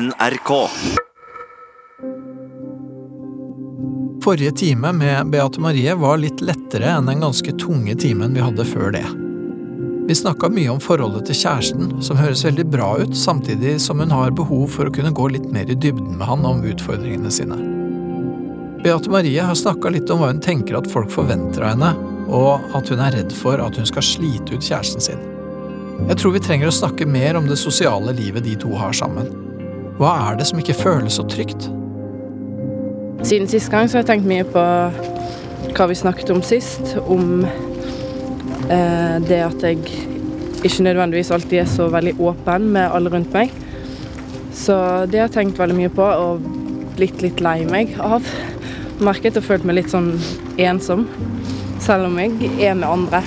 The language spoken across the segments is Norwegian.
NRK. Forrige time med Beate Marie var litt lettere enn den ganske tunge timen vi hadde før det. Vi snakka mye om forholdet til kjæresten, som høres veldig bra ut, samtidig som hun har behov for å kunne gå litt mer i dybden med han om utfordringene sine. Beate Marie har snakka litt om hva hun tenker at folk forventer av henne, og at hun er redd for at hun skal slite ut kjæresten sin. Jeg tror vi trenger å snakke mer om det sosiale livet de to har sammen. Hva er det som ikke føles så trygt? Siden sist gang så har jeg tenkt mye på hva vi snakket om sist. Om eh, det at jeg ikke nødvendigvis alltid er så veldig åpen med alle rundt meg. Så det har jeg tenkt veldig mye på og blitt litt lei meg av. Merket og følt meg litt sånn ensom, selv om jeg er med andre.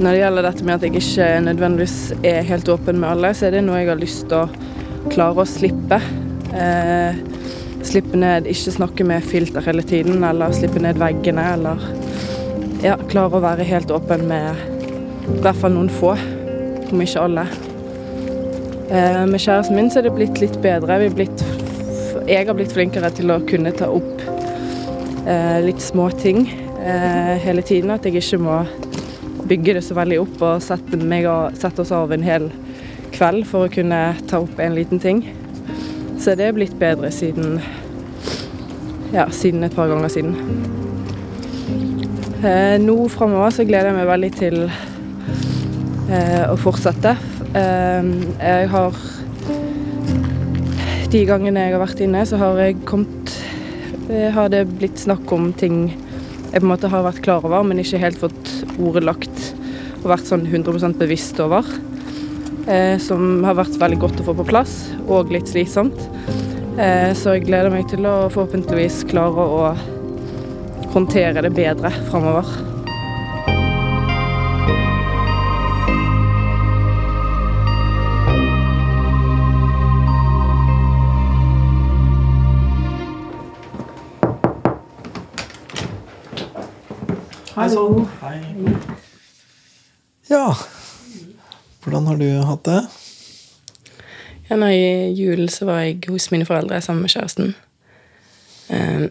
Når det gjelder dette med at jeg ikke nødvendigvis er helt åpen med alle, så er det noe jeg har lyst til å klare å slippe. Eh, slippe ned, ikke snakke med filter hele tiden, eller slippe ned veggene, eller ja, klare å være helt åpen med i hvert fall noen få, om ikke alle. Eh, med kjæresten min så er det blitt litt bedre. Blitt, jeg har blitt flinkere til å kunne ta opp eh, litt småting eh, hele tiden. At jeg ikke må bygge det så veldig opp og sette, og, sette oss av en hel kveld for å kunne ta opp en liten ting. Så det er blitt bedre siden ja, siden et par ganger siden. Eh, nå framover så gleder jeg meg veldig til eh, å fortsette. Eh, jeg har De gangene jeg har vært inne, så har jeg kommet eh, Har det blitt snakk om ting jeg på en måte har vært klar over, men ikke helt fått ordet lagt og vært sånn 100% bevisst over. Eh, som har vært veldig godt å få på plass, og litt slitsomt. Eh, så jeg gleder meg til å forhåpentligvis klare å håndtere det bedre framover. Hallo. Hei. Ja, hvordan har du hatt det? Ja, nå I julen så var jeg hos mine foreldre sammen med kjæresten. Eh,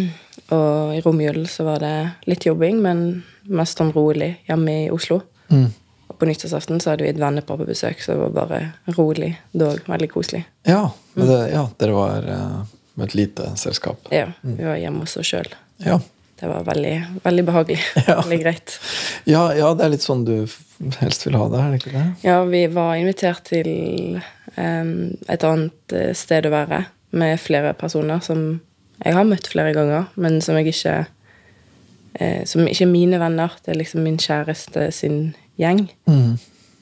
og i romjulen så var det litt jobbing, men mest sånn rolig hjemme i Oslo. Mm. Og på nyttårsaften så hadde vi et vennepar på besøk, så det var bare rolig. Dog veldig koselig. Ja, men det, ja dere var eh, med et lite selskap. Ja, vi var hjemme hos oss sjøl. Ja. Det var veldig, veldig behagelig. Ja. Veldig greit. Ja, ja, det er litt sånn du helst vil ha det, er det ikke det? Ja, vi var invitert til um, et annet eh, sted å være med flere personer som jeg har møtt flere ganger, men som jeg ikke uh, Som ikke er mine venner. Det er liksom min kjæreste sin gjeng. Mm.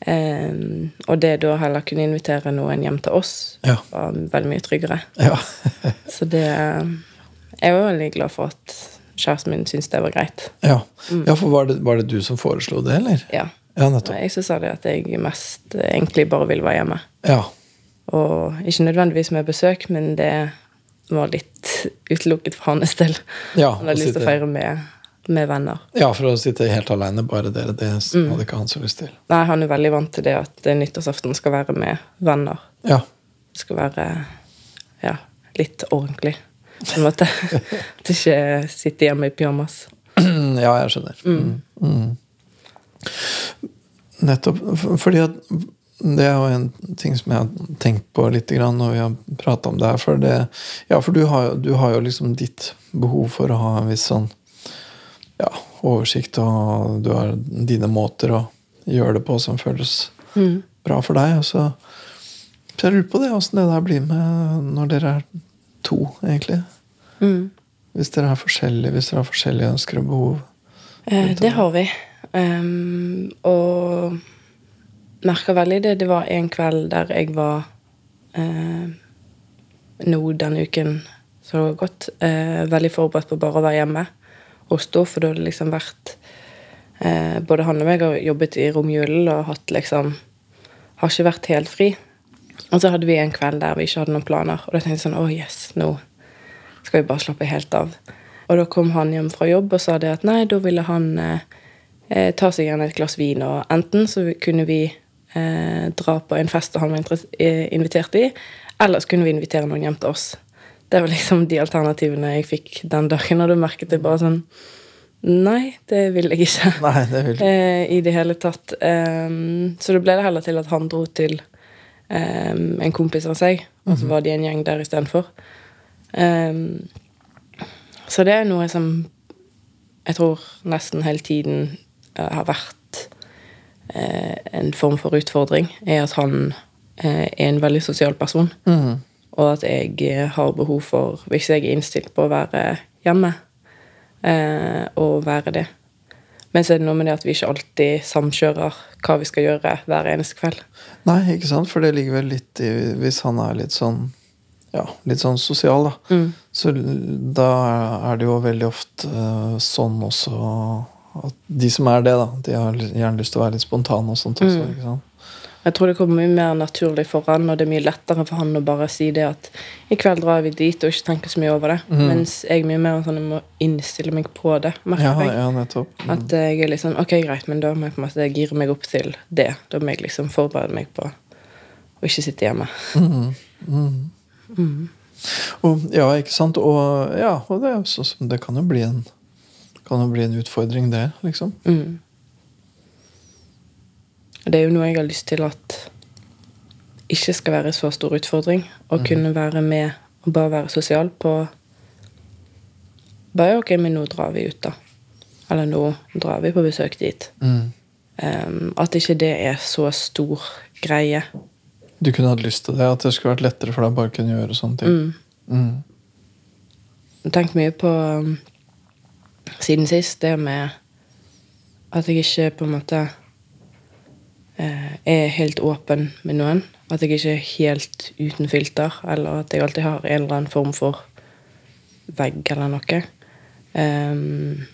Um, og det da heller kunne invitere noen hjem til oss, Ja. var veldig mye tryggere. Ja. Så det Jeg var veldig glad for at kjæresten min syntes det var greit. ja. ja for var det, var det du som foreslo det, eller? Ja. Ja, nettopp. jeg sa det at jeg mest egentlig bare ville være hjemme. Ja. Og ikke nødvendigvis med besøk, men det var litt utelukket for hans del. Ja, Han hadde lyst til å feire med, med venner. ja, for å sitte helt alene, bare dere, det Mm. hadde ikke han så lyst til. Nei, han er veldig vant til det at eh, nyttårsaften skal være med venner. Ja. Det skal være ja, litt ordentlig. På en måte. At ikke sitter hjemme i pyjamas. ja, jeg skjønner. Mm. Mm. Nettopp. Fordi at det er jo en ting som jeg har tenkt på litt grann når vi har prata om det her. For, det, ja, for du, har, du har jo liksom ditt behov for å ha en viss sånn ja, oversikt, og du har dine måter å gjøre det på som føles bra for deg. Og så, så jeg lurer på det, åssen det der blir med når dere er to, egentlig. Mm. Hvis dere er forskjellige, hvis dere har forskjellige ønsker og behov. Eh, det har vi. Um, og merka veldig det. Det var en kveld der jeg var eh, nå denne uken så har gått, eh, veldig forberedt på bare å være hjemme og stå, for da hadde det liksom vært eh, Både han og meg har jobbet i romjulen og hatt liksom Har ikke vært helt fri. Og så hadde vi en kveld der vi ikke hadde noen planer, og da tenkte jeg sånn Å, yes, nå skal vi bare slappe helt av. Og da kom han hjem fra jobb og sa det at nei, da ville han eh, ta seg gjerne et glass vin, og enten så kunne vi eh, dra på en fest han var eh, invitert i, eller så kunne vi invitere noen hjem til oss. Det var liksom de alternativene jeg fikk den dagen, og da merket jeg bare sånn Nei, det vil jeg ikke. Nei, det vil eh, I det hele tatt. Ehm, så det ble det heller til at han dro til ehm, en kompis av seg, og så var de en gjeng der istedenfor. Um, så det er noe som jeg tror nesten hele tiden eh, har vært uh, en form for utfordring, er at han uh, er en veldig sosial person. Mhm. Og at jeg har behov for, hvis jeg er innstilt på å være hjemme, og være det. Men så er det noe med det at vi ikke alltid samkjører hva vi skal gjøre hver eneste kveld. Nei, ikke sant? For det ligger vel litt i Hvis han er litt sånn ja, litt sånn sosial, da. Mm. Så da er det jo veldig ofte eh, sånn også at de som er det, da, de har gjerne lyst til å være litt spontane og sånt også. Mm. ikke sant? Jeg tror det kommer mye mer naturlig for han, og det er mye lettere for han å bare si det at i kveld drar vi dit, og ikke tenke så mye over det. Mm. Mens jeg er mye mer sånn jeg må innstille meg på det, merker Ja, jeg. ja, nettopp. Mm. At jeg er litt sånn Ok, greit, men da må jeg på en måte gire meg opp til det. Da må jeg liksom forberede meg på å ikke sitte hjemme. Mm. Mm. Og, ja, ikke sant? Og, ja, og det, sånn det kan jo bli en kan jo bli en utfordring, det, liksom. Mm. Det er jo noe jeg har lyst til at ikke skal være så stor utfordring. Å kunne være med og bare være sosial på Bare ok, men nå drar vi ut, da. Eller nå drar vi på besøk dit. Mm. Um, at ikke det er så stor greie. Du kunne hatt lyst til det, at det skulle vært lettere for deg å bare kunne gjøre sånne ting. Mm. Mm. Tenkt mye på um, siden sist det med at jeg ikke på en måte er helt åpen med noen. At jeg ikke er helt uten filter, eller at jeg alltid har en eller annen form for vegg eller noe. Um,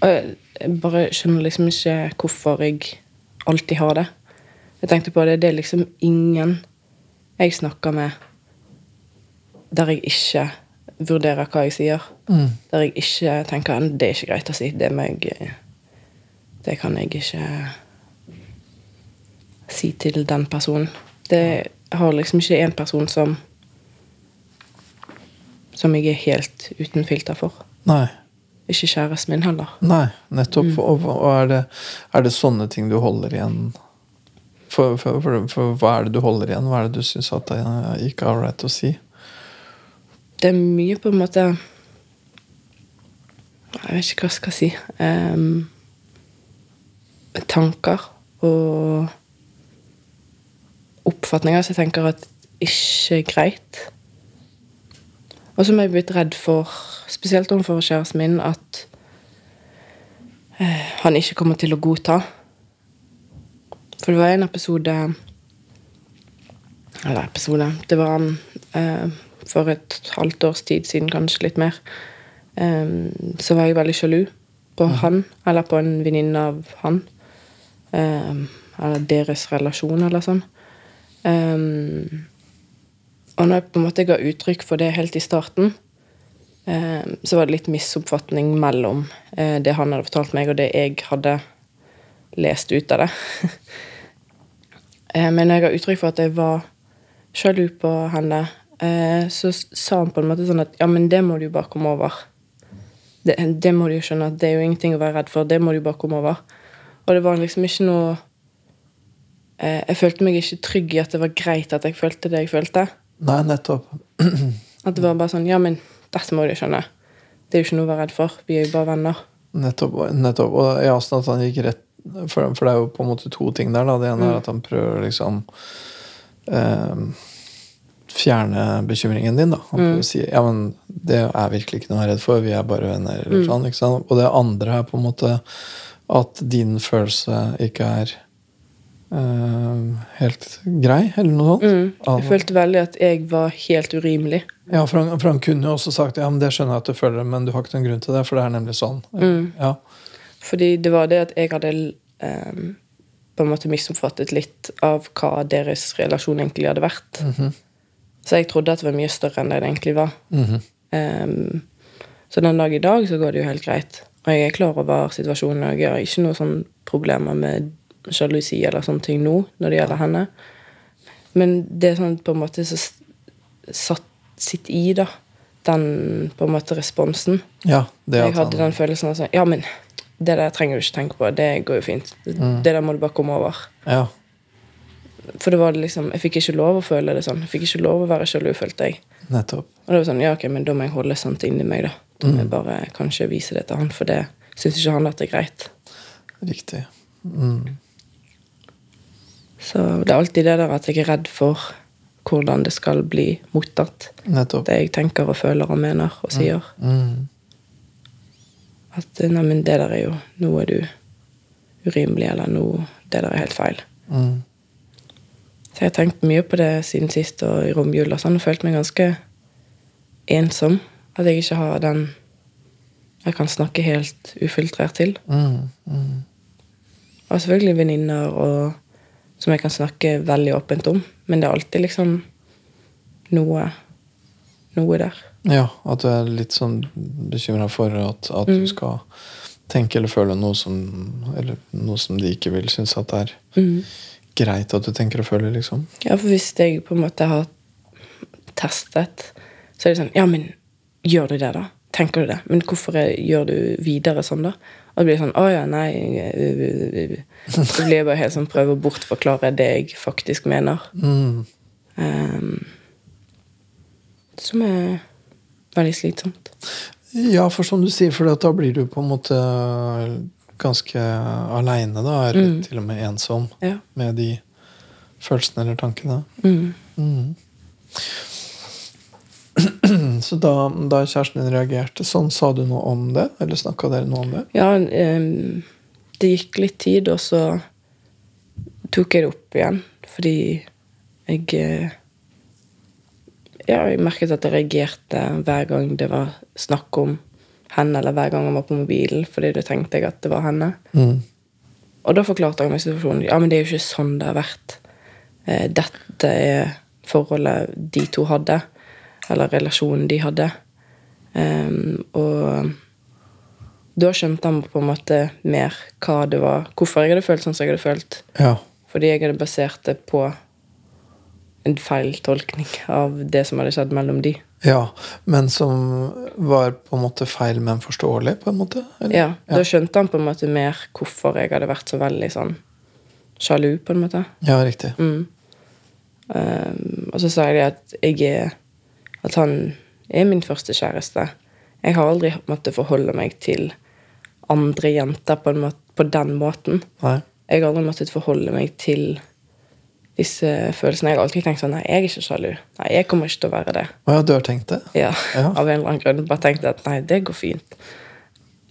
og jeg bare skjønner liksom ikke hvorfor jeg alltid har det. Jeg tenkte på det, det er liksom ingen jeg snakker med der jeg ikke vurderer hva jeg sier. Mm. Der jeg ikke tenker at det er ikke greit å si. Det, må jeg, det kan jeg ikke si til den personen. Det har liksom ikke en person som som jeg er helt uten filter for. Nei. Ikke kjæresten min heller. Nei, nettopp. Og, og er, det, er det sånne ting du holder igjen for, for, for, for hva er det du holder igjen? Hva er det du syns at det ikke er ålreit å si? Det er mye på en måte Jeg vet ikke hva jeg skal si. Em, tanker og oppfatninger som jeg tenker at ikke er greit. Og som jeg er blitt redd for, spesielt overfor kjæresten min, at eh, han ikke kommer til å godta. For det var en episode Eller episode Det var eh, for et halvt års tid siden, kanskje litt mer. Eh, så var jeg veldig sjalu på han, eller på en venninne av han. Eh, eller deres relasjon, eller sånn. Eh, og når jeg på en måte ga uttrykk for det helt i starten, eh, så var det litt misoppfatning mellom eh, det han hadde fortalt meg, og det jeg hadde lest ut av det. eh, men når jeg ga uttrykk for at jeg var sjalu på henne, eh, så sa han på en måte sånn at ja, men det må du jo bare komme over. Det, det må du jo skjønne at det er jo ingenting å være redd for. Det må du jo bare komme over. Og det var liksom ikke noe eh, Jeg følte meg ikke trygg i at det var greit at jeg følte det jeg følte. Nei, nettopp. At det var bare sånn Ja, men dette må du skjønne. Det er jo ikke noe å være redd for. Vi er jo bare venner. Nettopp. nettopp. Og ja, sånn at han gikk rett for, for det er jo på en måte to ting der. Da. Det ene Mm. er at han prøver liksom eh, fjerne bekymringen din. Da. Han Mm. prøver å si ja, men det er virkelig ikke noe jeg er redd for, vi er bare venner. Eller Mm. sånn? Og det andre er på en måte at din følelse ikke er uh, helt grei, eller noe sånt. Mm. Jeg følte veldig at jeg var helt urimelig. Ja, for han, for han kunne jo også sagt ja, men det skjønner jeg at du føler, men du har ikke noen grunn til det, for det er nemlig sånn. Mm. Ja. Fordi det var det at jeg hadde um, på en måte misoppfattet litt av hva deres relasjon egentlig hadde vært. Mhm. Så jeg trodde at det var mye større enn det det egentlig var. Mm -hmm. um, så den dag i dag så går det jo helt greit. Og jeg er klar over situasjonen, og jeg har ikke noen sånn problemer med sjalusi eller sånne ting nå når det gjelder henne. Men det er sånn på en måte så satt sitt i, da. Den på en måte responsen. Ja, det Jeg hadde den følelsen av sånn Ja, men det der trenger du ikke tenke på. Det går jo fint. Mm. Det der må du bare komme over. Ja. For det var liksom Jeg fikk ikke lov å føle det sånn. Jeg fikk ikke lov å være sjalu, følte jeg. Nettopp. Og det var sånn, ja, ok, men da må jeg holde sånt inni meg, da. Da må jeg bare kanskje vise det til han, for det syns ikke han at det er greit. Riktig. Mm. Så det er alltid det der at jeg er redd for hvordan det skal bli mottatt. Nettopp. Det jeg tenker og føler og mener og sier. Mm. At neimen, det der er jo Nå er du urimelig, eller nå Det der er helt feil. Mm. Så jeg har tenkt mye på det siden sist og i romjula sånn, og følt meg ganske ensom. At jeg ikke har den jeg kan snakke helt ufiltrert til. Mm. Mm. Og selvfølgelig venninner og som jeg kan snakke veldig åpent om. Men det er alltid liksom noe noe der. Ja, at du er litt sånn bekymra for at, at du skal tenke eller føle noe som Eller noe som de ikke vil synes at det er Mm. greit at du tenker og føler, liksom. Ja, for hvis jeg på en måte har testet, så er det sånn Ja, men gjør du det, da? Tenker du det? Men hvorfor gjør du videre sånn, da? Og det blir sånn Å ja, nei. Så blir jeg bare helt sånn prøver å bortforklare det jeg faktisk mener. Mm. Um, som er veldig slitsomt. Ja, for som du sier, for da blir du på en måte ganske aleine, da. Eller til og med ensom Ja. med de følelsene eller tankene. Mm. Mm. Så da, da kjæresten din reagerte sånn, sa du noe om det? Eller snakka dere noe om det? Ja, ehm, det gikk litt tid, og så tok jeg det opp igjen. Fordi jeg eh, Ja, jeg merket at jeg reagerte hver gang det var snakk om henne, eller hver gang han var på mobilen, fordi da tenkte jeg at det var henne. Mm. Og da forklarte jeg meg situasjonen. Ja, men det er jo ikke sånn det har vært. Eh, Dette er forholdet de to hadde. Eller relasjonen de hadde. Um, og da skjønte han på en måte mer hva det var. Hvorfor jeg hadde følt sånn som jeg hadde følt. Ja. Fordi jeg hadde basert det på en feil tolkning av det som hadde skjedd mellom de. ja. Men som var på en måte feil, men forståelig, på en måte? Eller? Ja, Da skjønte han på en måte mer hvorfor jeg hadde vært så veldig sånn sjalu, på en måte. Ja, riktig. Mm. Um, og så sa jeg at jeg er At han er min første kjæreste. Jeg har aldri måttet forholde meg til andre jenter på, måte, på den måten. Nei. Jeg har aldri måttet forholde meg til disse følelsene. Jeg har alltid tenkt sånn Nei, jeg er ikke sjalu. Nei, jeg kommer ikke til å være det. Ja, du har tenkt det? Ja, Ja. Av en eller annen grunn. Bare tenkt at nei, det går fint.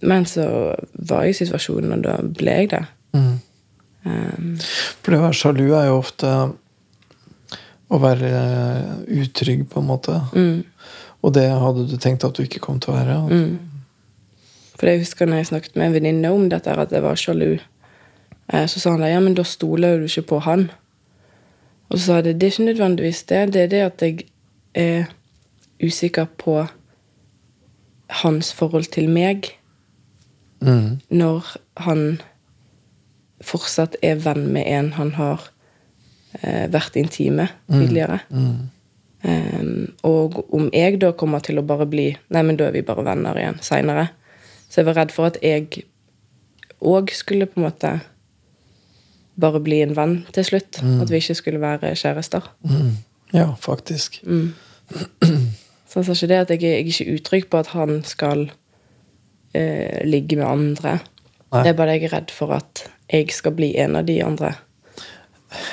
Men så var jeg i situasjonen, og da ble jeg det. Mm. Um, For det å være sjalu er jo ofte å være eh, utrygg, på en måte. mm. Og det hadde du tenkt at du ikke kom til å være? Mm. For jeg husker når jeg snakket med en venninne om dette, at jeg var sjalu. Eh, Så sa han da, ja, men da stoler du ikke på han. Og så sa jeg det, det er ikke nødvendigvis det. Det er det at jeg er usikker på hans forhold til meg Mm. når han fortsatt er venn med en han har eh, vært intime tidligere. Mm. Ehm, og om jeg da kommer til å bare bli Nei, men da er vi bare venner igjen seinere. Så jeg var redd for at jeg òg skulle på en måte bare bli en venn til slutt. At vi ikke skulle være kjærester. Mm. Ja, faktisk. Så jeg sa ikke det at jeg, jeg er ikke utrygg på at han skal eh, ligge med andre. Nei. Det er bare jeg er redd for at jeg skal bli en av de andre.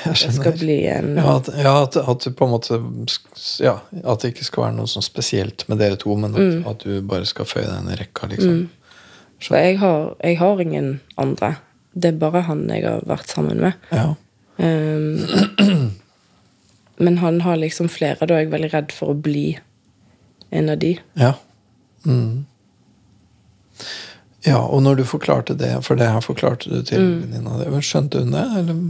Jeg skal bli en Ja, at, ja at, at du på en måte Ja, at det ikke skal være noe sånn spesielt med dere to, men at, Mm. at du bare skal føye deg inn i rekka, liksom. For jeg har, jeg har ingen andre. Det er bare han jeg har vært sammen med. Ja. Um, men han har liksom flere, da er jeg veldig redd for å bli en av de. Ja. Mm. Ja, og når du forklarte det, for det her forklarte du til Mm. venninna di, skjønte hun det? Eller?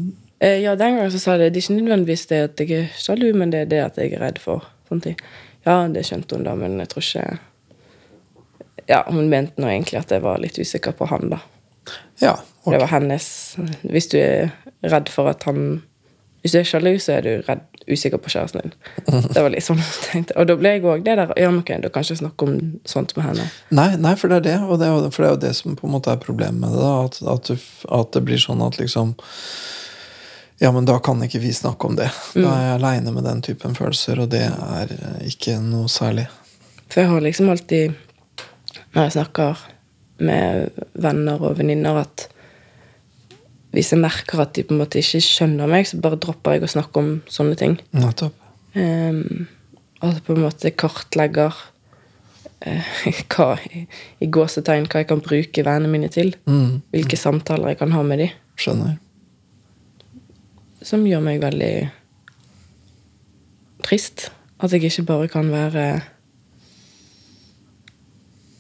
Eh, ja, den gangen så sa jeg det. Er ikke nødvendigvis det at jeg er sjalu, men det er det at jeg er redd for sånne ting. Ja, det skjønte hun da, men jeg tror ikke Ja, hun mente nå egentlig at jeg var litt usikker på han, da. Ja. Det var hennes Hvis du er redd for at han Hvis du er sjalu, så er du redd, usikker på kjæresten din. Det var litt sånn jeg tenkte. Og da ble jeg òg det der Ja, ok, da kan jeg ikke snakke om sånt med henne. Nei, nei, for det er det, og det er for det er jo det som på en måte er problemet med det. da, At, at, du, at det blir sånn at liksom Ja, men da kan ikke vi snakke om det. Da er jeg aleine med den typen følelser, og det er eh, ikke noe særlig. For jeg har liksom alltid, når jeg snakker med venner og venninner, at hvis jeg merker at de på en måte ikke skjønner meg, så bare dropper jeg å snakke om sånne ting. Nettopp. Um, altså på en måte kartlegger eh, hva, i, i gåsetegn hva jeg kan bruke vennene mine til. Mm, Hvilke samtaler jeg kan ha med dem. skjønner. Som gjør meg veldig trist. At jeg ikke bare kan være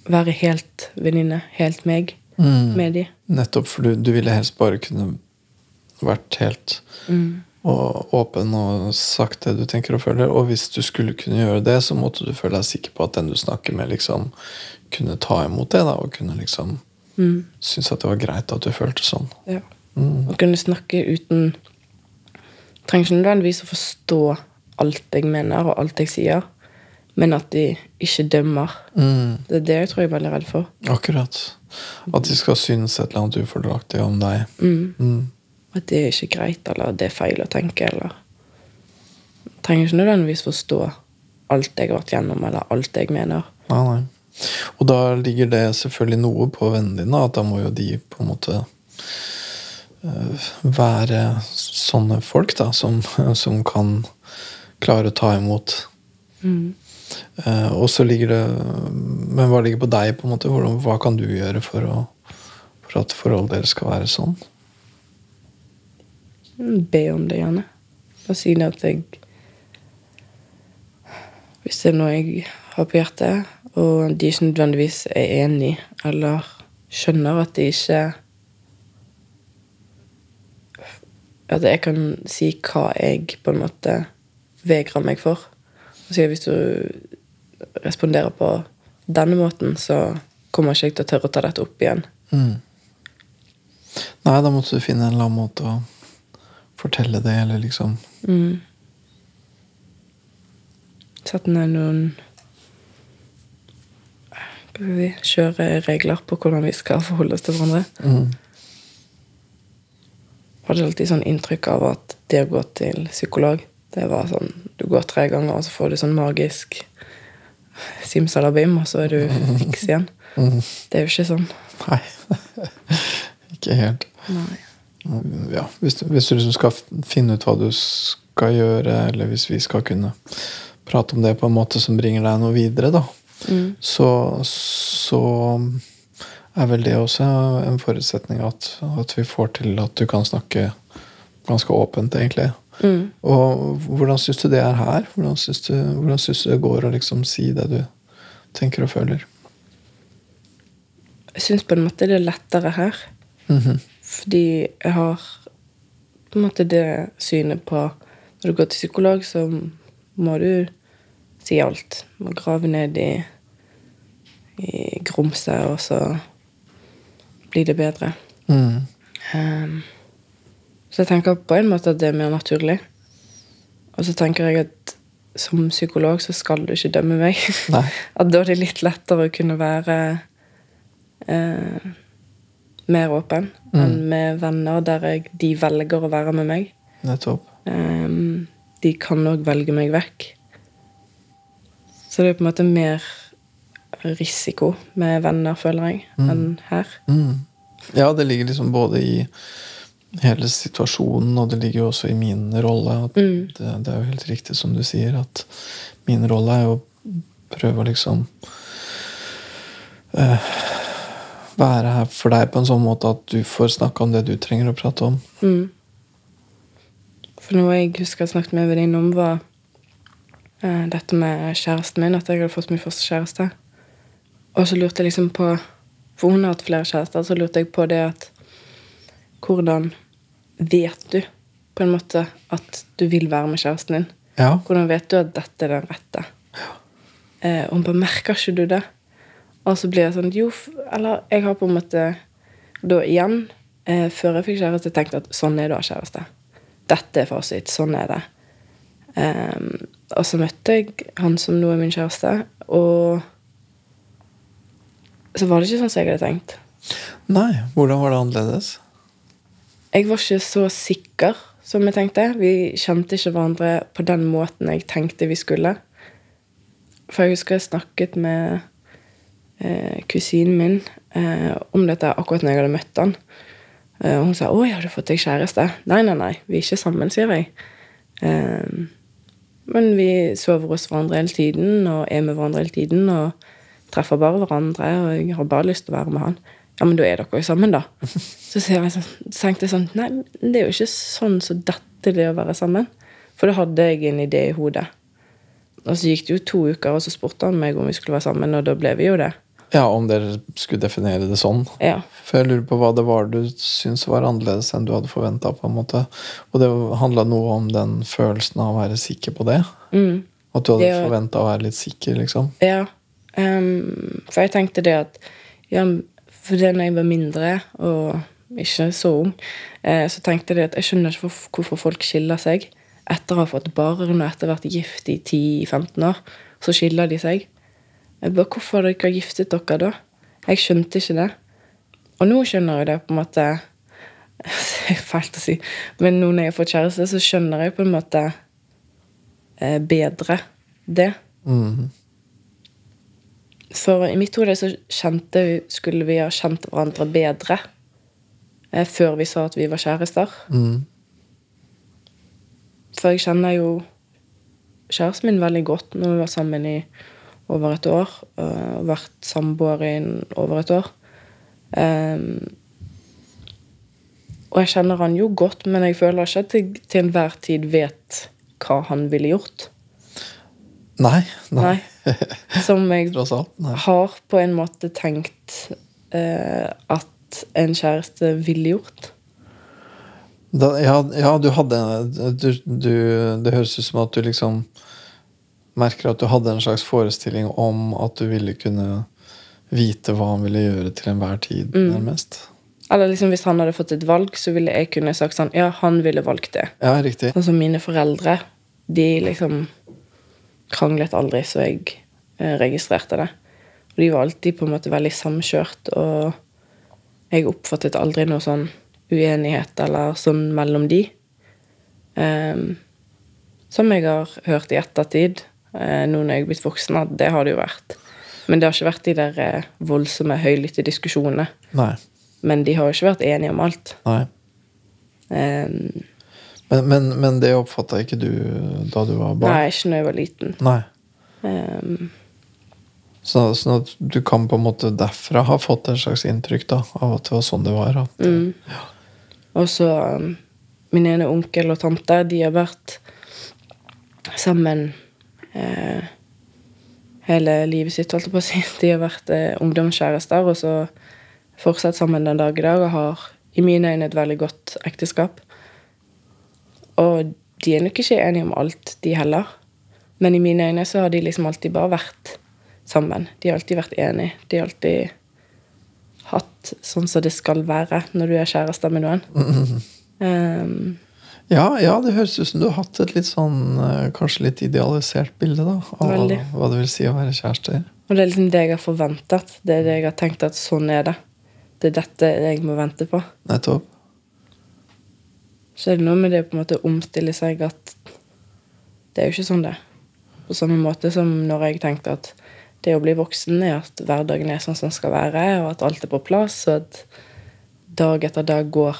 Være helt venninne, helt meg, Mm. med de. Nettopp, for du, du ville helst bare kunne vært helt og åpen og sagt det du tenker og føler. Og hvis du skulle kunne gjøre det, så måtte du føle deg sikker på at den du snakker med, liksom kunne ta imot det, da, og kunne liksom synes at det var greit at du følte sånn. Ja. Å kunne snakke uten Trenger ikke nødvendigvis å forstå alt jeg mener og alt jeg sier, men at de ikke dømmer. Mm, Det er det jeg tror jeg er veldig redd for. akkurat. At de skal synes et eller annet ufordelaktig om deg. Mm. At det er ikke greit, eller det er feil å tenke, eller Trenger ikke nødvendigvis forstå alt jeg har vært gjennom, eller alt jeg mener. Nei, nei. Og da ligger det selvfølgelig noe på vennene dine, at da må jo de på en måte være sånne folk da, som, som kan klare å ta imot. Eh, og så ligger det Men hva ligger på deg? på en måte? Hvordan, hva kan du gjøre for, å, for at forholdet deres skal være sånn? Be om det gjerne. Bare si det at jeg Hvis det er noe jeg har på hjertet, og de ikke nødvendigvis er enig, eller skjønner at de ikke At jeg kan si hva jeg på en måte vegrer meg for. Og at hvis du responderer på denne måten, så kommer ikke jeg til å tørre å ta dette opp igjen. Nei, da måtte du finne en eller annen måte å fortelle det, eller liksom Sette ned noen Hva skal vi Kjøre regler på hvordan vi skal forholde oss til hverandre. Hadde alltid sånn inntrykk av at det å gå til psykolog, det var sånn Du går tre ganger, og så får du sånn magisk simsalabim, og så er du fiks igjen. Det er jo ikke sånn. Nei. ikke helt. Nei. ja, hvis, du- hvis du liksom skal finne ut hva du skal gjøre, eller hvis vi skal kunne prate om det på en måte som bringer deg noe videre, da, så, så er vel det også en forutsetning at, at vi får til at du kan snakke ganske åpent, egentlig. Og hvordan syns du det er her? Hvordan syns du, hvordan syns du det går å liksom si det du tenker og føler? Jeg syns på en måte det er lettere her. Fordi jeg har på en måte det synet på Når du går til psykolog, så må du si alt. Du må grave ned i, i grumset, og så blir det bedre. Um, så jeg tenker på en måte at det er mer naturlig. Og så tenker jeg at som psykolog så skal du ikke dømme meg. Nei. At da er det litt lettere å kunne være eh, mer åpen enn med venner der jeg, de velger å være med meg. Nettopp. Um, de kan òg velge meg vekk. Så det er på en måte mer risiko med venner, føler jeg, enn her. Ja, det ligger liksom både i hele situasjonen, og det ligger jo også i min rolle. At det, det er jo helt riktig som du sier, at min rolle er jo å prøve å liksom uh, være her for deg på en sånn måte at du får snakke om det du trenger å prate om. For noe jeg husker jeg snakket med en venninne om, var eh, dette med kjæresten min. At jeg hadde fått min første kjæreste. Og så lurte jeg liksom på For hun har hatt flere kjærester, så lurte jeg på det at Hvordan vet du på en måte at du vil være med kjæresten din? Ja. Hvordan vet du at dette er den rette? Eh, og hun bare merker ikke du det? Og så blir jeg sånn Jo, eller jeg har på en måte da igjen, eh, før jeg fikk kjæreste, tenkt at sånn er det å ha kjæreste. Dette er fasit. Sånn er det. Ehm, og så møtte jeg han som nå er min kjæreste, og så var det ikke sånn som jeg hadde tenkt. Nei, hvordan var det annerledes? Jeg var ikke så sikker som jeg tenkte. Vi kjente ikke hverandre på den måten jeg tenkte vi skulle. For jeg husker jeg snakket med eh, kusinen min eh, om dette akkurat når jeg hadde møtt han. Eh, og hun sa 'Å, jeg hadde fått deg kjæreste'. Nei, nei, nei, vi er ikke sammen, sier jeg. Eh, men vi sover hos hverandre hele tiden og er med hverandre hele tiden. Og treffer bare hverandre, og jeg har bare lyst til å være med han. Ja, men da er dere jo sammen, da. Så, jeg sånn, så tenkte jeg sånn Nei, det er jo ikke sånn som dette, det å være sammen. For da hadde jeg en idé i hodet. Og så gikk det jo to uker, og så spurte han meg om vi skulle være sammen, og da ble vi jo det. Ja, om dere skulle definere det sånn. Ja. For jeg lurer på hva det var du syntes var annerledes enn du hadde forventa. Og det handla noe om den følelsen av å være sikker på det. Mm. At du hadde Det forventa å være litt sikker, liksom. Ja. Ehm, for jeg tenkte det at ja, For det når jeg var mindre og ikke så ung, eh, så tenkte jeg det at jeg skjønner ikke hvorfor folk skiller seg. Etter å ha fått barn og etter å ha vært gift i 10-15 år, så skiller de seg. Jeg bare, Hvorfor har dere giftet dere da? Jeg skjønte ikke det. Og nå skjønner jeg det på en måte Det er fælt å si, men nå når jeg har fått kjæreste, så skjønner jeg på en måte eh, bedre det. Mhm. For i mitt hode så kjente, vi- skulle vi ha kjent hverandre bedre eh, før vi sa at vi var kjærester. Mm. For jeg kjenner jo kjæresten min veldig godt. når vi var sammen i over et år. eh, Og vært samboere i over et år. Um, og jeg kjenner han jo godt, men jeg føler ikke at jeg til enhver tid vet hva han ville gjort. Nei. Nei. Som jeg har på en måte tenkt eh, at en kjæreste ville gjort. Da, ja, ja, du hadde du, du, Det høres ut som at du liksom merker at du hadde en slags forestilling om at du ville kunne vite hva han ville gjøre til enhver tid, Mm. nærmest. Eller liksom hvis han hadde fått et valg, så ville jeg kunne sagt sånn Ja, han ville valgt det. Ja, riktig. Sånn som mine foreldre. De liksom kranglet aldri, så jeg eh, registrerte det. Og de var alltid på en måte veldig samkjørt, og jeg oppfattet aldri noe sånn uenighet eller sånn mellom de. Um, som jeg har hørt i ettertid, eh, nå når jeg er blitt voksen, at det har det jo vært. Men det har ikke vært de der eh, voldsomme, høylytte diskusjonene. Nei. Men de har jo ikke vært enige om alt. Nei. Ehm, Men, men, men det oppfatta ikke du da du var barn? nei, ikke når jeg var liten. Nei. Um, Så, sånn at du kan på en måte derfra ha fått et slags inntrykk da, av at det var sånn det var? At, mm. Og så um, min ene onkel og tante, de har vært sammen eh, hele livet sitt, holdt jeg på å si. De har vært eh, ungdomskjærester, og så fortsatt sammen den dag i dag, og har i mine øyne et veldig godt ekteskap. Og de er nok ikke enige om alt, de heller. Men i mine øyne så har de liksom alltid bare vært sammen. De har alltid vært enige. De har alltid hatt sånn som det skal være når du er kjæreste med noen. Um, Ja, ja, det høres ut som du har hatt et litt sånn eh, kanskje litt idealisert bilde da, av Veldig. hva det vil si å være kjærester. og det er liksom det jeg har forventet. Det er det jeg har tenkt at sånn er det. Det er dette jeg må vente på. Nettopp. Så er det noe med det å på en måte omstille seg at det er jo ikke sånn det. På samme måte som når jeg tenker at det å bli voksen er at hverdagen er sånn som den skal være, og at alt er på plass, og at dag etter dag går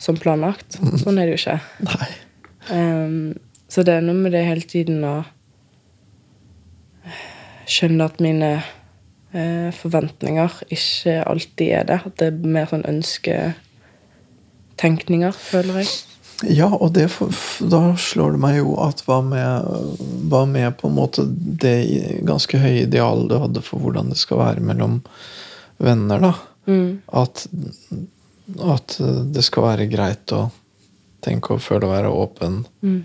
som planlagt. Sånn er det jo ikke. Ehm, så det er noe med det hele tiden å skjønne at mine eh, forventninger ikke alltid er det. At det er mer sånn ønsketenkninger, føler jeg. Ja, og det, da slår det meg jo at hva med, hva med på en måte det ganske høye idealet du hadde for hvordan det skal være mellom venner, da. Mm. At, at det skal være greit å tenke og føle å være åpen. Mm.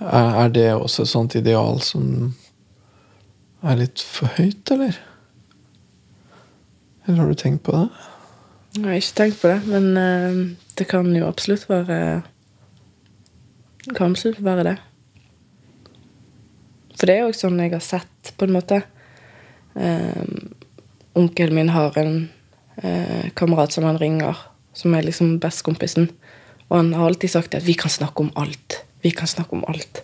Er, er det også et sånt ideal som er litt for høyt, eller? Eller har du tenkt på det? Jeg har ikke tenkt på det, men eh, det kan jo absolutt være Det får være det. For det er jo også sånn jeg har sett, på en måte. Um, onkelen min har en eh, kamerat som han ringer, som er liksom bestekompisen. Og han har alltid sagt at 'vi kan snakke om alt'. Vi kan snakke om alt.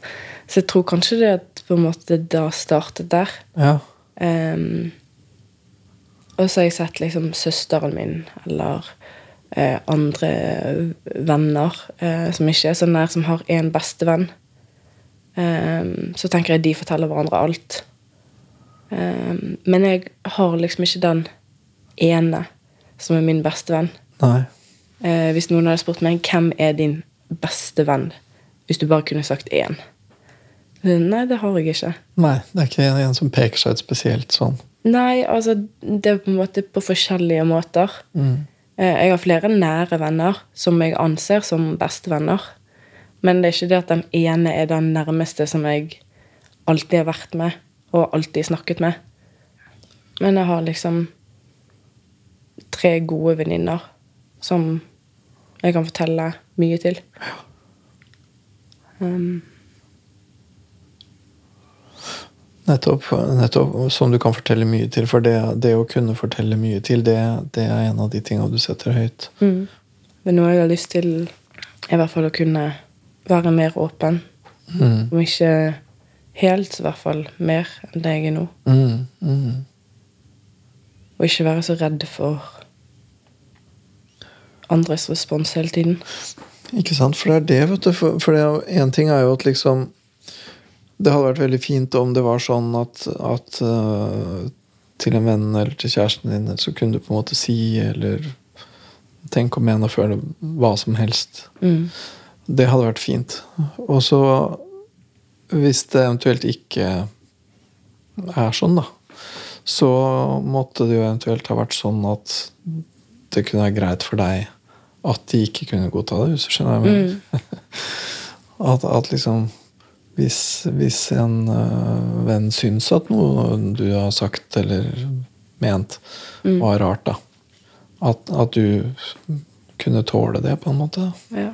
Så jeg tror kanskje det at på en måte da startet der. Ja. Um, og så har jeg sett liksom søsteren min eller eh, andre venner eh, som ikke er så nær, som har én bestevenn. Um, så tenker jeg de forteller hverandre alt. Um, men jeg har liksom ikke den ene som er min beste venn. Nei. Eh, hvis noen hadde spurt meg hvem er din beste venn, hvis du bare kunne sagt én. Nei, det har jeg ikke. Nei, det er ikke en, en som peker seg ut spesielt sånn. Nei, altså det er på en måte på forskjellige måter. Mm. Eh, jeg har flere nære venner som jeg anser som bestevenner. Men det er ikke det at den ene er den nærmeste som jeg alltid har vært med og alltid snakket med. Men jeg har liksom tre gode venninner som jeg kan fortelle mye til. Um, Nettopp, nettopp, som du kan fortelle mye til. For det, det å kunne fortelle mye til, det, det, er en av de tingene du setter høyt. mm. Men jeg har lyst til, i hvert fall å kunne være mer åpen. Mm. Om ikke helt, så i hvert fall mer enn det jeg er nå. Mm. Mm. Og ikke være så redd for andres respons hele tiden. Ikke sant? For det er det, vet du. For én ting er jo at liksom Det hadde vært veldig fint om det var sånn at, at uh, til en venn eller til kjæresten din så kunne du på en måte si eller tenke om igjen og føle hva som helst. Mm. Det hadde vært fint. Og så, hvis det eventuelt ikke er sånn, da, så måtte det jo eventuelt ha vært sånn at det kunne være greit for deg at de ikke kunne godta det, hvis du skjønner hva jeg mener. Mm. At, at liksom hvis, hvis en uh, venn syns at noe du har sagt eller ment, Mm. var rart, da. At, at du kunne tåle det, på en måte. Ja.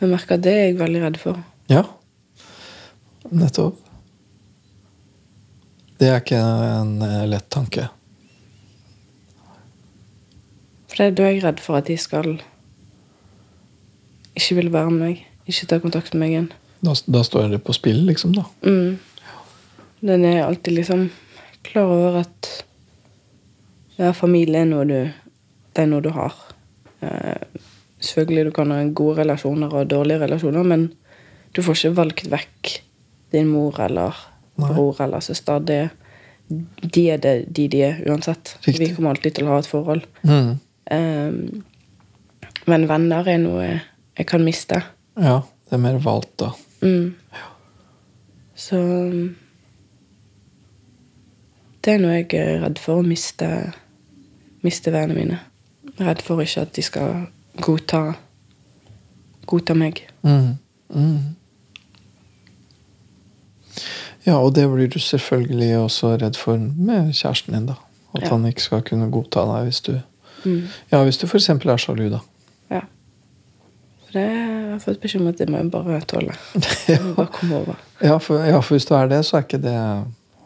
Jeg merker at det er jeg veldig redd for. Ja. Nettopp. Det er ikke en eh, lett tanke. For det, da er jeg redd for at de skal ikke vil være med meg. Ikke ta kontakt med meg igjen. Da, da står det på spill, liksom, da. Mm. Den er alltid liksom klar over at ja, familie er noe du Det er noe du har. Eh, selvfølgelig du kan ha gode relasjoner og dårlige relasjoner, men du får ikke valgt vekk din mor eller Nei. bror eller søster. Det, de er det de de er uansett. Riktig. Vi kommer alltid til å ha et forhold. Mm. Um, men venner er noe jeg kan miste. Ja, det er mer valgt, da. Mm. Så um, Det er noe jeg er redd for, å miste, miste vennene mine. Redd for ikke at de skal godta godta meg. Mm. Mm. Ja, og det blir du selvfølgelig også redd for med kjæresten din, da. At Ja. han ikke skal kunne godta deg hvis du Mm. Ja, hvis du f.eks. er sjalu, da. Det har jeg fått beskjed om at det må jeg bare tåle. Må bare komme over. Ja for, ja, for hvis du er det, så er ikke det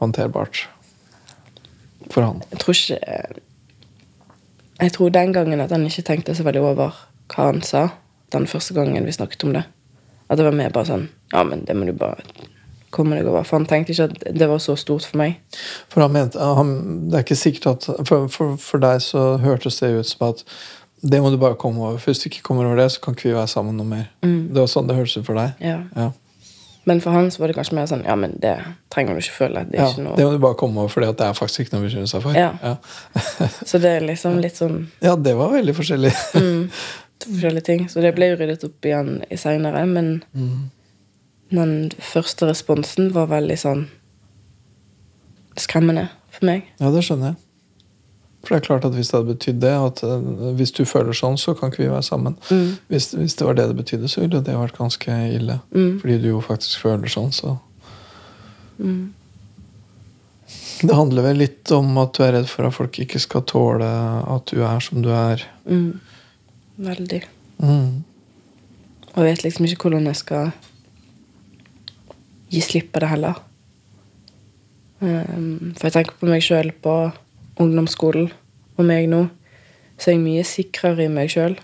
håndterbart for han. Jeg tror ikke Jeg tror den gangen at han ikke tenkte så veldig over hva han sa. Den første gangen vi snakket om det. At det var mer bare sånn Ja, men det må du bare komme deg over. For han tenkte ikke at det var så stort for meg. For han mente, han, det er ikke sikkert at for, for, for deg så hørtes det ut som at det må du bare komme over. For hvis du ikke kommer over det, så kan ikke vi være sammen noe mer. Mm. Det var sånn det hørtes ut for deg. Ja. Ja. Men for han så var det kanskje mer sånn Ja, men det trenger du ikke føle. Det Ja, ikke noe det må du bare komme over, for det er faktisk ikke noe å bekymre seg for. Ja. Så det er liksom litt sånn ja, det var veldig forskjellig. mm, forskjellige ting. Så det ble jo ryddet opp igjen i seinere, men Mm. den første responsen var veldig sånn skremmende for meg. Ja, det skjønner jeg. For det er klart at hvis det hadde betydd det, at eh, hvis du føler sånn, så kan ikke vi være sammen. Mm. Hvis, hvis det var det det betydde, så ville det vært ganske ille. Mm. Fordi du jo faktisk føler sånn, så Mm. Det handler vel litt om at du er redd for at folk ikke skal tåle at du er som du er. Mm. Veldig. Mm. Og jeg vet liksom ikke hvordan jeg skal gi slipp på det heller. Um, for jeg tenker på meg sjøl på ungdomsskolen og meg nå. Så er jeg mye sikrere i meg sjøl.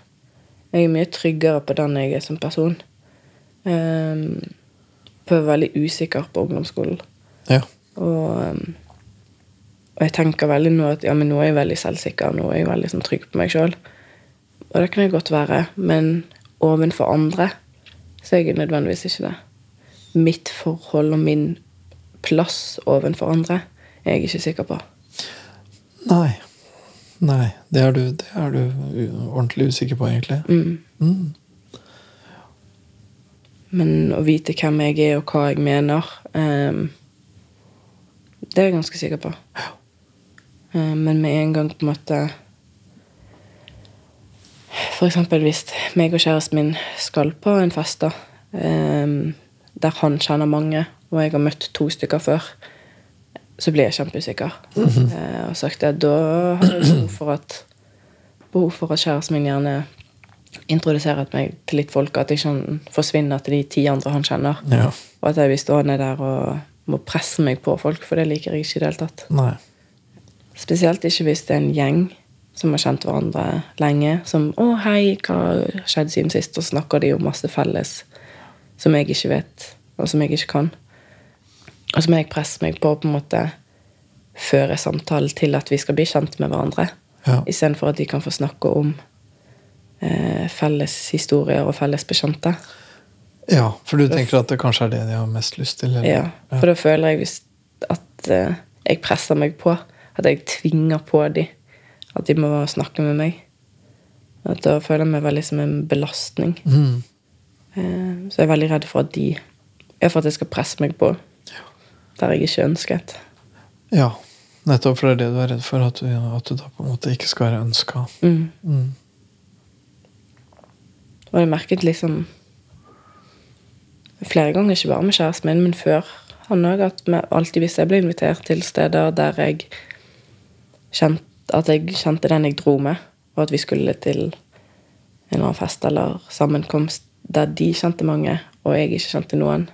Jeg er mye tryggere på den jeg er som person. Um, for jeg var veldig usikker på ungdomsskolen. Ja. Og, um, og jeg tenker veldig nå at ja, men nå er jeg veldig selvsikker. Nå er jeg veldig sånn, trygg på meg sjøl. Og det kan jeg godt være, men ovenfor andre så er jeg nødvendigvis ikke det. Mitt forhold og min plass ovenfor andre er jeg ikke sikker på. Nei. Nei. Det er du, det er du ordentlig usikker på, egentlig. Mm. Mm. Men å vite hvem jeg er, og hva jeg mener, um, det er jeg ganske sikker på. Eh, men med en gang på en måte For eksempel hvis meg og kjæresten min skal på en fest, da, um, der han kjenner mange, og jeg har møtt to stykker før, så blir jeg kjempeusikker. Eh, og sagt at da har jeg behov for at behov for at kjæresten min gjerne introduserer meg til litt folk, at ikke han forsvinner til de ti andre han kjenner. Ja. Og at jeg blir stående der og må presse meg på folk, for det liker jeg ikke i det hele tatt. Nei. Spesielt ikke hvis det er en gjeng som har kjent hverandre lenge. Som 'Å, hei, hva har skjedd siden sist?' Og snakker de om masse felles som jeg ikke vet, og som jeg ikke kan. Og så må jeg presse meg på på en måte føre samtalen til at vi skal bli kjent med hverandre. Ja. Istedenfor at de kan få snakke om eh, felles historier og felles bekjente. ja, for du tenker at det kanskje er det de har mest lyst til? Eller? Ja, for da føler jeg at eh, jeg presser meg på. At jeg tvinger på dem at de må snakke med meg. At da føler jeg meg veldig som en belastning. Mm. Eh, så jeg er veldig redd for at de for at jeg skal presse meg på der jeg ikke ønsket. Ja, nettopp for det er det du er redd for, at du, at du da på en måte ikke skal være ønska. Mm. Mm. Og jeg merket liksom flere ganger, ikke bare med kjæresten min, men før han òg, at vi alltid hvis jeg ble invitert til steder der jeg kjente at jeg kjente den jeg dro med, og at vi skulle til en eller annen fest eller sammenkomst der de kjente mange, og jeg ikke kjente noen,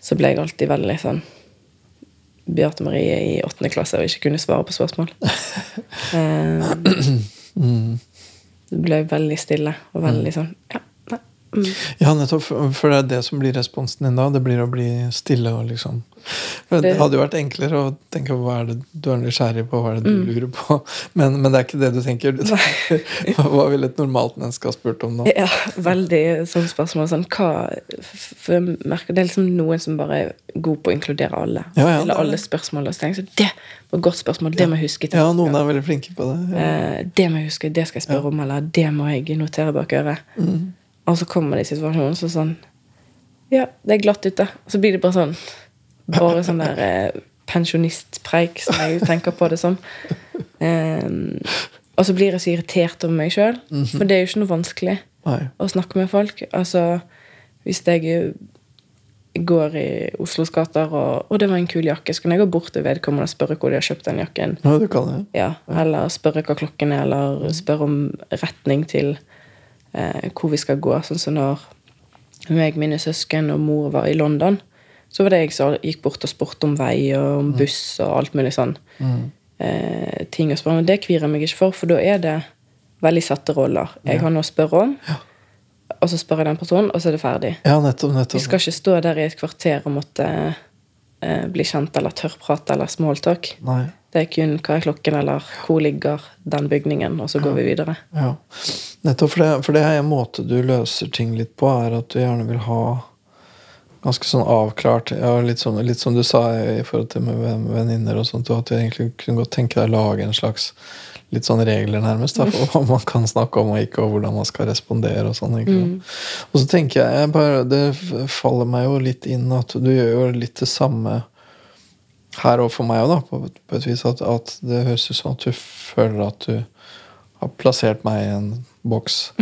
så ble jeg alltid veldig sånn Beate Marie i åttende klasse og ikke kunne svare på spørsmål. Mm. det ble veldig stille og veldig sånn Ja. Mm. Ja, nettopp. For det er det som blir responsen din da. Det blir å bli stille og liksom For Det hadde jo vært enklere å tenke på hva er det du er nysgjerrig på, hva er det du Mm. lurer på. Men, men det er ikke det du tenker. Du tenker hva ville et normalt menneske ha spurt om nå? Ja, veldig sånn spørsmål. Sånn, hva, for jeg merker Det er liksom noen som bare er god på å inkludere alle. Ja, ja, Eller er alle spørsmål. Og så, det var et godt spørsmål. Det må jeg huske. til Ja, noen er veldig flinke på det. Ja. Eh, det må jeg huske, det skal jeg spørre om, eller det må jeg notere bak øret. Mm. Og så kommer det i situasjonen så sånn Ja, det er glatt ute. Og så blir det bare sånn Bare sånn der eh, pensjonistpreik, som jeg tenker på det som. Eh, og så blir jeg så irritert over meg sjøl, for det er jo ikke noe vanskelig Nei. å snakke med folk. Altså, hvis jeg går i Oslos gater og 'Å, det var en kul jakke', så kan jeg gå bort til vedkommende og spørre hvor de har kjøpt den jakken. Ja. Ja, eller spørre hva klokken er, eller spørre om retning til eh, hvor vi skal gå. Sånn som når meg, mine søsken og mor var i London, så var det jeg som gikk bort og spurte om vei og om buss og alt mulig sånn. Mm. Eh, ting å spørre om. Det kvier jeg meg ikke for, for da er det veldig satte roller. Jeg har noe å spørre om, og så spør jeg den personen, og så er det ferdig. Ja, nettopp. Vi skal ikke stå der i et kvarter og måtte eh, bli kjent eller tørrprate eller smalltalk. Nei. Det er kun hva er klokken, eller hvor ligger den bygningen, og så går vi videre. Ja. Nettopp for det, for det er en måte du løser ting litt på, er at du gjerne vil ha ganske sånn avklart ja, litt, sånn, litt som du sa i forhold til med ven- venninner og sånt, at du egentlig kunne godt tenke deg å lage en slags litt sånn regler nærmest da, for hva man kan snakke om og ikke, og hvordan man skal respondere og sånn. Mm. Og så tenker jeg, jeg bare, Det faller meg jo litt inn at du gjør jo litt det samme her og for meg òg, på, på et vis. At, at det høres ut som at du føler at du har plassert meg i en boks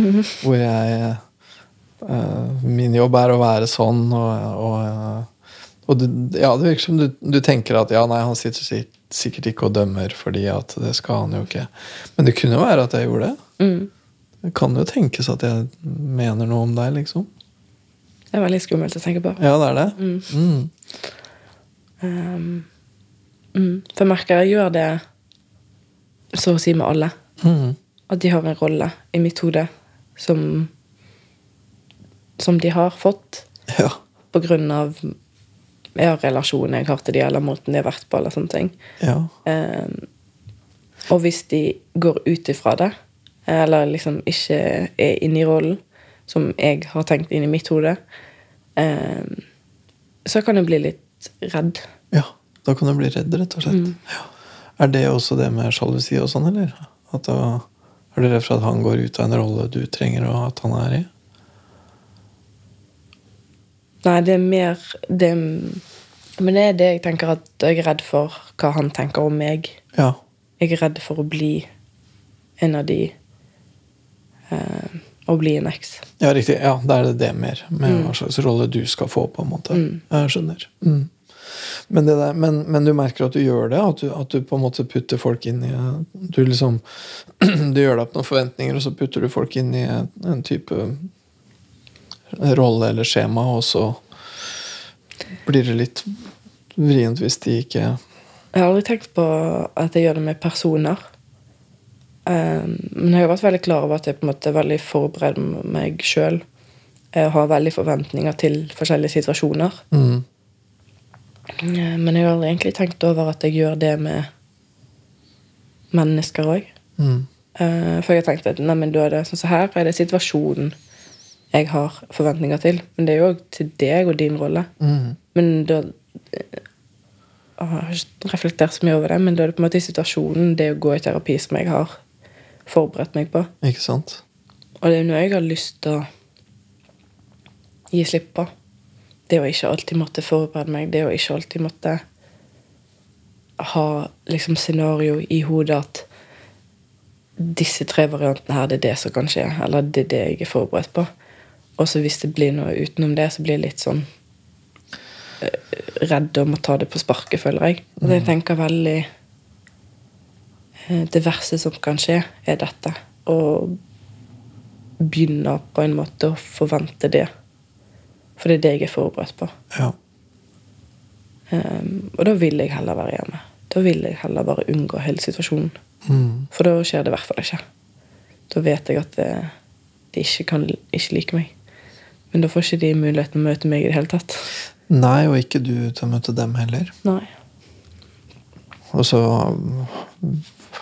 hvor jeg eh, Min jobb er å være sånn, og, og, Og du, ja, det virker som du, du tenker at ja, nei, han sitter sik- sikkert ikke og dømmer fordi at det skal han jo ikke. Men det kunne jo være at jeg gjorde det. Mm. Det kan jo tenkes at jeg mener noe om deg, liksom. Det er veldig skummelt å tenke på. Ja, det er det. Mm. Mm. Um, mm. For jeg merker jeg gjør det så å si med alle. Mm. At de har en rolle i mitt hode som Som de har fått Ja. på grunn av ja, relasjonen jeg har til de, eller måten de har vært på, eller sånne ting. ja. Um, og hvis de går ut ifra det, eller liksom ikke er inne i rollen, som jeg har tenkt inn i mitt hode, um, så kan jeg bli litt redd. ja. Da kan du bli redd, rett og slett. Mm. Ja. Er det også det med sjalusi og sånn, eller? At da, er du redd for at han går ut av en rolle du trenger og at han er i? Nei, det er mer det, Men det er det jeg tenker at jeg er redd for hva han tenker om meg. Ja. Jeg er redd for å bli en av de eh, Å bli en eks. Ja, riktig. Ja, da er det det mer. Med Mm. hva slags rolle du skal få, på en måte. Mm. Jeg skjønner. Mm. Men, det der, men, men du merker at du gjør det? At du, at du på en måte putter folk inn i Du liksom Du gjør deg opp noen forventninger, og så putter du folk inn i en, type rolle eller skjema, og så blir det litt vrient hvis de ikke Jeg har aldri tenkt på at jeg gjør det med personer. Um, men jeg har vært veldig klar over at jeg på en måte er veldig forbereder meg sjøl. Har veldig forventninger til forskjellige situasjoner. mm, Men jeg har aldri egentlig tenkt over at jeg gjør det med mennesker òg. mm, For jeg har tenkt at nei, da er det sånn så her er det situasjonen jeg har forventninger til. Men det er jo òg til deg og din rolle. mm, Men da eh, Jeg har ikke reflektert så mye over det, men da er det på en måte i situasjonen det å gå i terapi som jeg har forberedt meg på. Ikke sant? Og det er noe jeg har lyst til å gi slipp på. Det å ikke alltid måtte forberede meg, det å ikke alltid måtte ha liksom scenario i hodet at disse tre variantene her, det er det som kan skje, eller det er det jeg er forberedt på. Og så hvis det blir noe utenom det, så blir jeg litt sånn eh, redd om å ta det på sparket, føler jeg. Og jeg tenker veldig eh, Det verste som kan skje, er dette. Og begynner på en måte å forvente det. For det er det jeg er forberedt på. Ja. Um, og da vil jeg heller være hjemme. Da vil jeg heller bare unngå hele situasjonen. Mm, For da skjer det i hvert fall ikke. Da vet jeg at de ikke kan ikke like meg. Men da får ikke de muligheten å møte meg i det hele tatt. Nei, og ikke du til å møte dem heller. Nei. Og så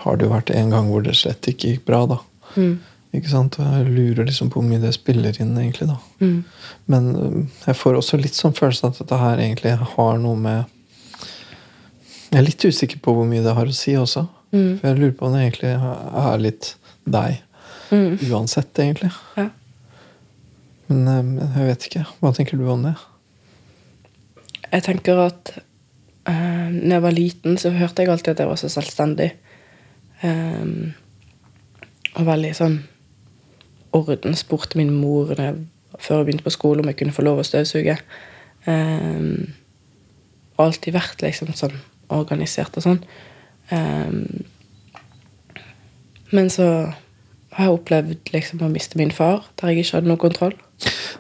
har det jo vært en gang hvor det slett ikke gikk bra, da. Mm. Ikke sant? Og Jeg lurer liksom på hvor mye det spiller inn, egentlig. da. Mm. Men øh, jeg får også litt sånn følelse at dette her egentlig har noe med Jeg er litt usikker på hvor mye det har å si også. Mm. For jeg lurer på om det egentlig er litt deg. Mm. Uansett, egentlig. Ja. Men øh, jeg vet ikke. Hva tenker du om det? Jeg tenker at uh, når jeg var liten, så hørte jeg alltid at jeg var så selvstendig. Um, og veldig sånn orden. Spurte min mor jeg, før jeg begynte på skole om jeg kunne få lov å støvsuge. Um, alltid vært liksom sånn organisert og sånn. Um, men så har jeg opplevd liksom å miste min far, der jeg ikke hadde noe kontroll.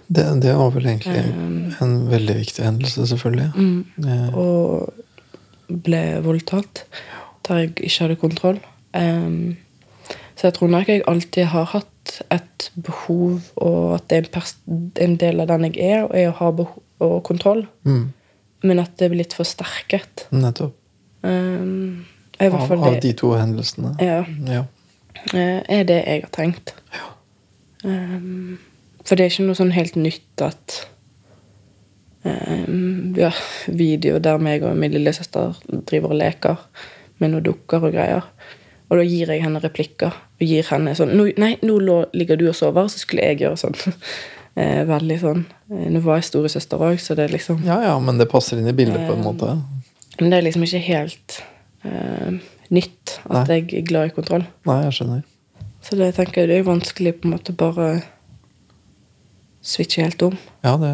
Det, det var vel egentlig Um, en veldig viktig hendelse, selvfølgelig. Mm. Eh, og ble voldtatt der jeg ikke hadde kontroll. Em, så jeg tror nok jeg alltid har hatt et behov, og at det er en, en del av den jeg er, og er å ha behov og kontroll. mm, Men at det blir litt forsterket. nettopp. Um, Av, av de to hendelsene. ja, Ja. Uh, er det jeg har tenkt. Ja. Um, for det er ikke noe sånn helt nytt at um, har video der meg og min lillesøster driver og leker med noen dukker og greier. Og da gir jeg henne replikker. Og gir henne sånn «Nå- Nei, nå ligger du og sover, så skulle jeg gjøre sånn. Eh, veldig sånn. Eh, Nå var jeg storesøster òg, så det er liksom ja, ja, men det passer inn i bildet på en Eh, måte. Men det er liksom ikke helt eh, nytt at jeg er glad i kontroll. Nei, jeg skjønner. Så det tenker jeg det er vanskelig på en måte bare switche helt om. Ja, det,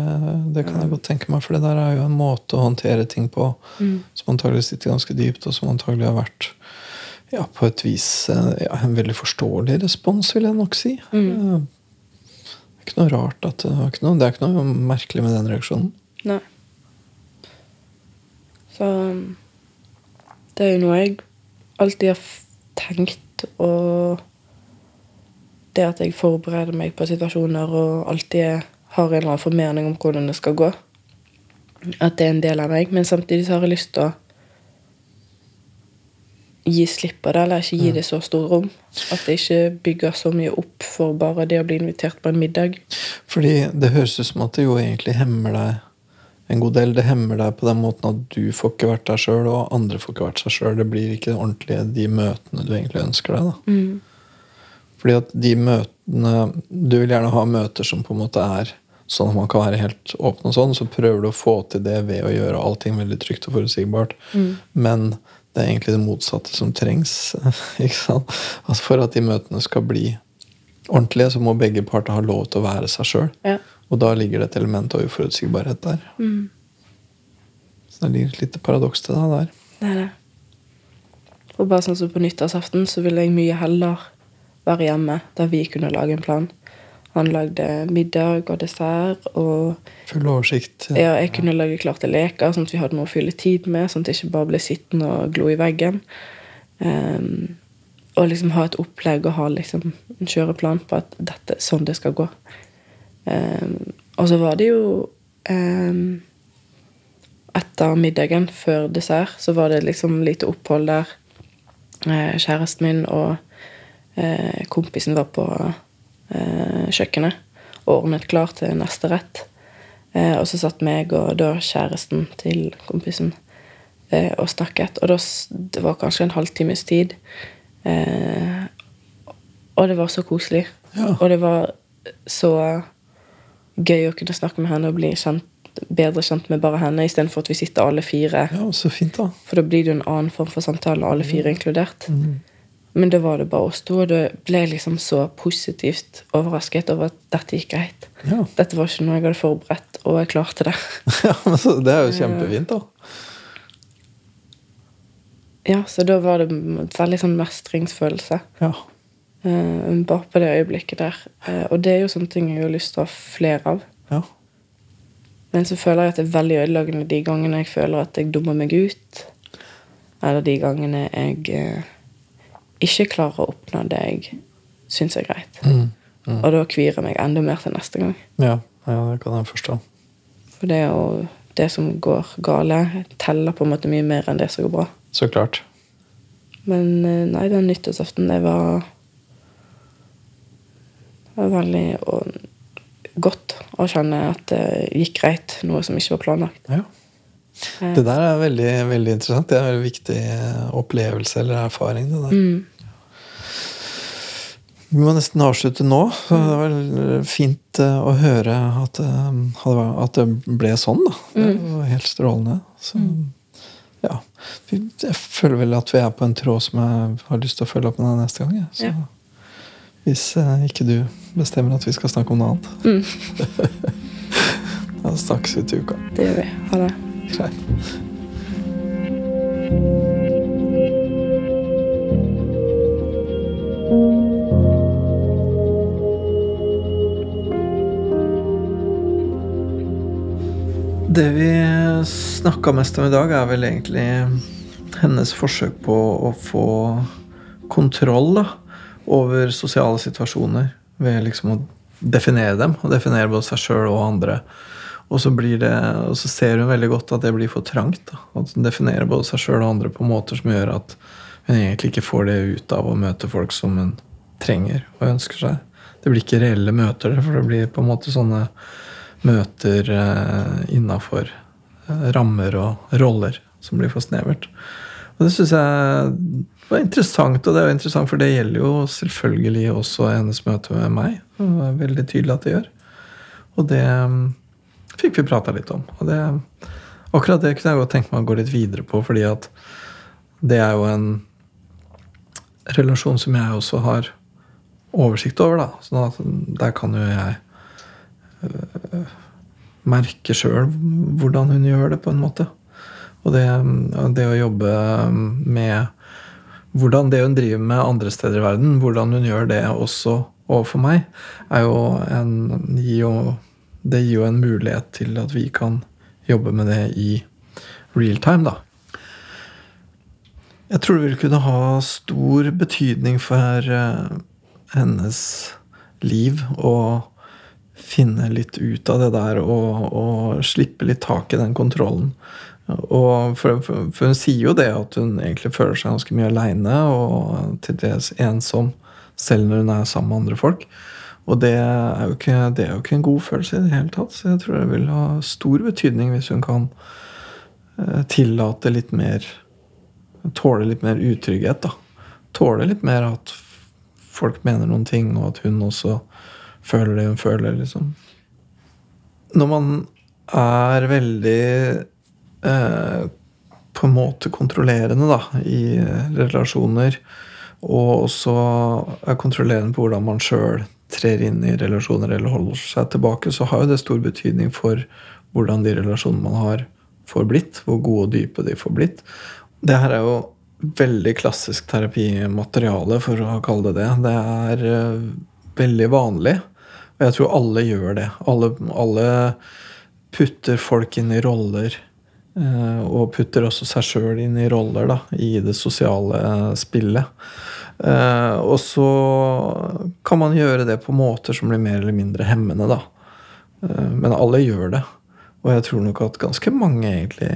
det kan jeg godt tenke meg, for det der er jo en måte å håndtere ting på som antagelig sitter ganske dypt, og som antagelig har vært ja, på et vis eh, ja, en veldig forståelig respons, vil jeg nok si. Mm. Det er ikke noe rart at det, var ikke noe, det er ikke noe merkelig med den reaksjonen. Nei. Så det er jo noe jeg alltid har tenkt, og det at jeg forbereder meg på situasjoner og alltid har en eller annen formening om hvordan det skal gå, at det er en del av meg. Men samtidig så har jeg lyst til å gi slipp på det, eller ikke gi det så stort rom. At det ikke bygger så mye opp for bare det å bli invitert på en middag. Fordi det høres ut som at det jo egentlig hemmer deg en god del. Det hemmer deg på den måten at du får ikke vært deg sjøl, og andre får ikke vært seg sjøl. Det blir ikke ordentlig de møtene du egentlig ønsker deg. da. Fordi at de møtene Du vil gjerne ha møter som på en måte er sånn at man kan være helt åpen, og sånn, så prøver du å få til det ved å gjøre allting veldig trygt og forutsigbart. Men det er egentlig det motsatte som trengs. Altså for at de møtene skal bli ordentlige, så må begge parter ha lov til å være seg sjøl. Ja. Og da ligger det et element av uforutsigbarhet der. Så det ligger et lite paradoks til det der. Det er det. Og bare sånn som på nyttårsaften, så ville jeg mye heller være hjemme, der vi kunne lage en plan. Han lagde middag og dessert, og Full oversikt. ja, jeg kunne lage klarte leker, sånn at vi hadde noe å fylle tid med, sånn at jeg ikke bare ble sittende og glo i veggen. Um, og liksom ha et opplegg og ha liksom en kjøreplan på at dette, sånn det skal gå. Um, og så var det jo um, Etter middagen, før dessert, så var det liksom lite opphold der. Eh, kjæresten min og eh, kompisen var på kjøkkenet og ordnet klar til neste rett. Eh, og så satt meg og da kjæresten til kompisen eh, og snakket. Og da, det var kanskje en halvtimes tid. Eh, og det var så koselig. Ja. Og det var så gøy å kunne snakke med henne og bli kjent, bedre kjent med bare henne, istedenfor at vi sitter alle fire. Ja, så fint, da. For da blir det jo en annen form for samtale, alle fire inkludert. Men da var det bare oss to, og da ble jeg liksom så positivt overrasket over at dette gikk greit. Ja. Dette var ikke noe jeg hadde forberedt, og jeg klarte det. ja Det er jo kjempefint, da. Ja, Så da var det en veldig sånn mestringsfølelse. Ja. eh, bare på det øyeblikket der. Eh, og det er jo sånne ting jeg har lyst til å ha flere av. ja. Men så føler jeg at det er veldig ødeleggende de gangene jeg føler at jeg dummer meg ut. Eller de gangene jeg eh, ikke klarer å oppnå det jeg syns er greit. Mm. Og da kvier jeg meg enda mer til neste gang. Ja, ja, det kan jeg forstå. For det, å, det som går gale, teller på en måte mye mer enn det som går bra. Så klart. Men eh, nei, den nyttårsaften, det var Det var veldig og, godt å kjenne at det gikk greit, noe som ikke var planlagt. Ja. Det der er veldig, veldig interessant. Det er en veldig viktig opplevelse eller erfaring. det der. Vi må nesten avslutte nå. Det var fint eh, å høre at, eh, det ble sånn. da. Det var helt strålende. Så, ja. Jeg føler vel at vi er på en tråd som jeg har lyst til å følge opp med deg neste gang. Så, Hvis eh, ikke du bestemmer at vi skal snakke om noe annet. da snakkes vi til uka. Det gjør vi. Ha det. Greit. Det vi snakka mest om i dag, er vel egentlig hennes forsøk på å få kontroll da, over sosiale situasjoner ved liksom å definere dem. Og definere både seg sjøl og andre. Og så, det, og så ser hun veldig godt at det blir for trangt. Da. At hun definerer både seg sjøl og andre på måter som gjør at hun egentlig ikke får det ut av å møte folk som hun trenger og ønsker seg. Det blir ikke reelle møter, for det blir på en måte sånne møter eh, innafor eh, rammer og roller som blir for snevert. Og det syns jeg var interessant, og det er jo interessant, for det gjelder jo selvfølgelig også hennes møte med meg. Det er veldig tydelig at det gjør. Og det mm, fikk vi prata litt om. Og det, akkurat det kunne jeg godt tenke meg å gå litt videre på, fordi at det er jo en relasjon som jeg også har oversikt over. da, sånn at Der kan jo jeg øh, merke sjøl hvordan hun gjør det, på en måte. Og det, det, å jobbe med hvordan det hun driver med andre steder i verden, hvordan hun gjør det også overfor meg, jo en, gir jo, det gir jo en mulighet til at vi kan jobbe med det i real time, da. Jeg tror det vil kunne ha stor betydning for uh, hennes liv å finne litt ut av det der og, og slippe litt tak i den kontrollen. Og for, for, for, hun sier jo det at hun egentlig føler seg ganske mye aleine og til dels ensom selv når hun er sammen med andre folk. Og det er, jo ikke, det er jo ikke en god følelse i det hele tatt. Så jeg tror det vil ha stor betydning hvis hun kan eh, tillate litt mer Tåle litt mer utrygghet, da. Tåle litt mer at folk mener noen ting, og at hun også føler det hun føler, liksom. Når man er veldig eh, på en måte kontrollerende da, i relasjoner, og også er kontrollerende på hvordan man sjøl trer inn i relasjoner eller holder seg tilbake, så har jo det stor betydning for hvordan de relasjonene man har, får blitt. Hvor gode og dype de får blitt. Det her er jo veldig klassisk terapimateriale, for å kalle det det. Det er uh, veldig vanlig. Og jeg tror alle gjør det. Alle, alle putter folk inn i roller. Uh, og putter også seg sjøl inn i roller da, i det sosiale spillet. Uh, og så kan man gjøre det på måter som blir mer eller mindre hemmende, da. men alle gjør det. Og jeg tror nok at ganske mange egentlig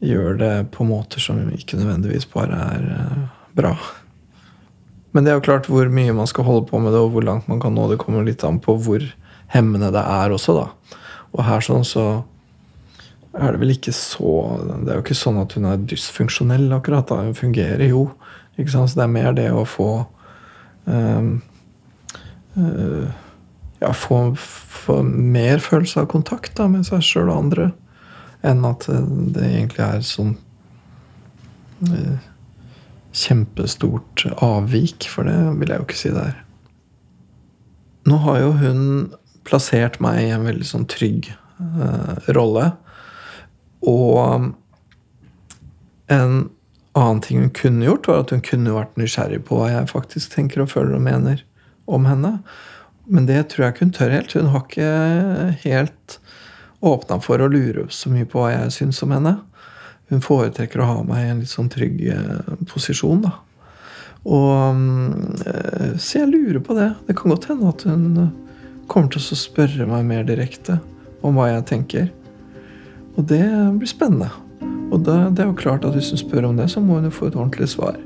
gjør det på måter som ikke nødvendigvis bare er bra. Men det er jo klart hvor mye man skal holde på med det, og hvor langt man kan nå. Det kommer litt an på hvor hemmende det er også, da. Og her sånn så er det vel ikke så Det er jo ikke sånn at hun er dysfunksjonell, akkurat. da, Hun fungerer jo. ikke sant, Så det er mer det å få um, uh, Ja, få, få mer følelse av kontakt da, med seg sjøl og andre enn at det egentlig er sånn eh, kjempestort avvik, for det vil jeg jo ikke si det er. Nå har jo hun plassert meg i en veldig sånn trygg eh, rolle. Og en annen ting hun kunne gjort, var at hun kunne vært nysgjerrig på hva jeg faktisk tenker og føler og mener om henne. Men det tror jeg ikke hun tør helt. Hun har ikke helt åpna for å lure så mye på hva jeg syns om henne. Hun foretrekker å ha meg i en litt sånn trygg eh, posisjon, da. Og eh, Så jeg lurer på det. Det kan godt hende at hun eh, kommer til å spørre meg mer direkte om hva jeg tenker. Og det blir spennende. Og det, det er jo klart at hvis hun spør om det, så må hun jo få et ordentlig svar.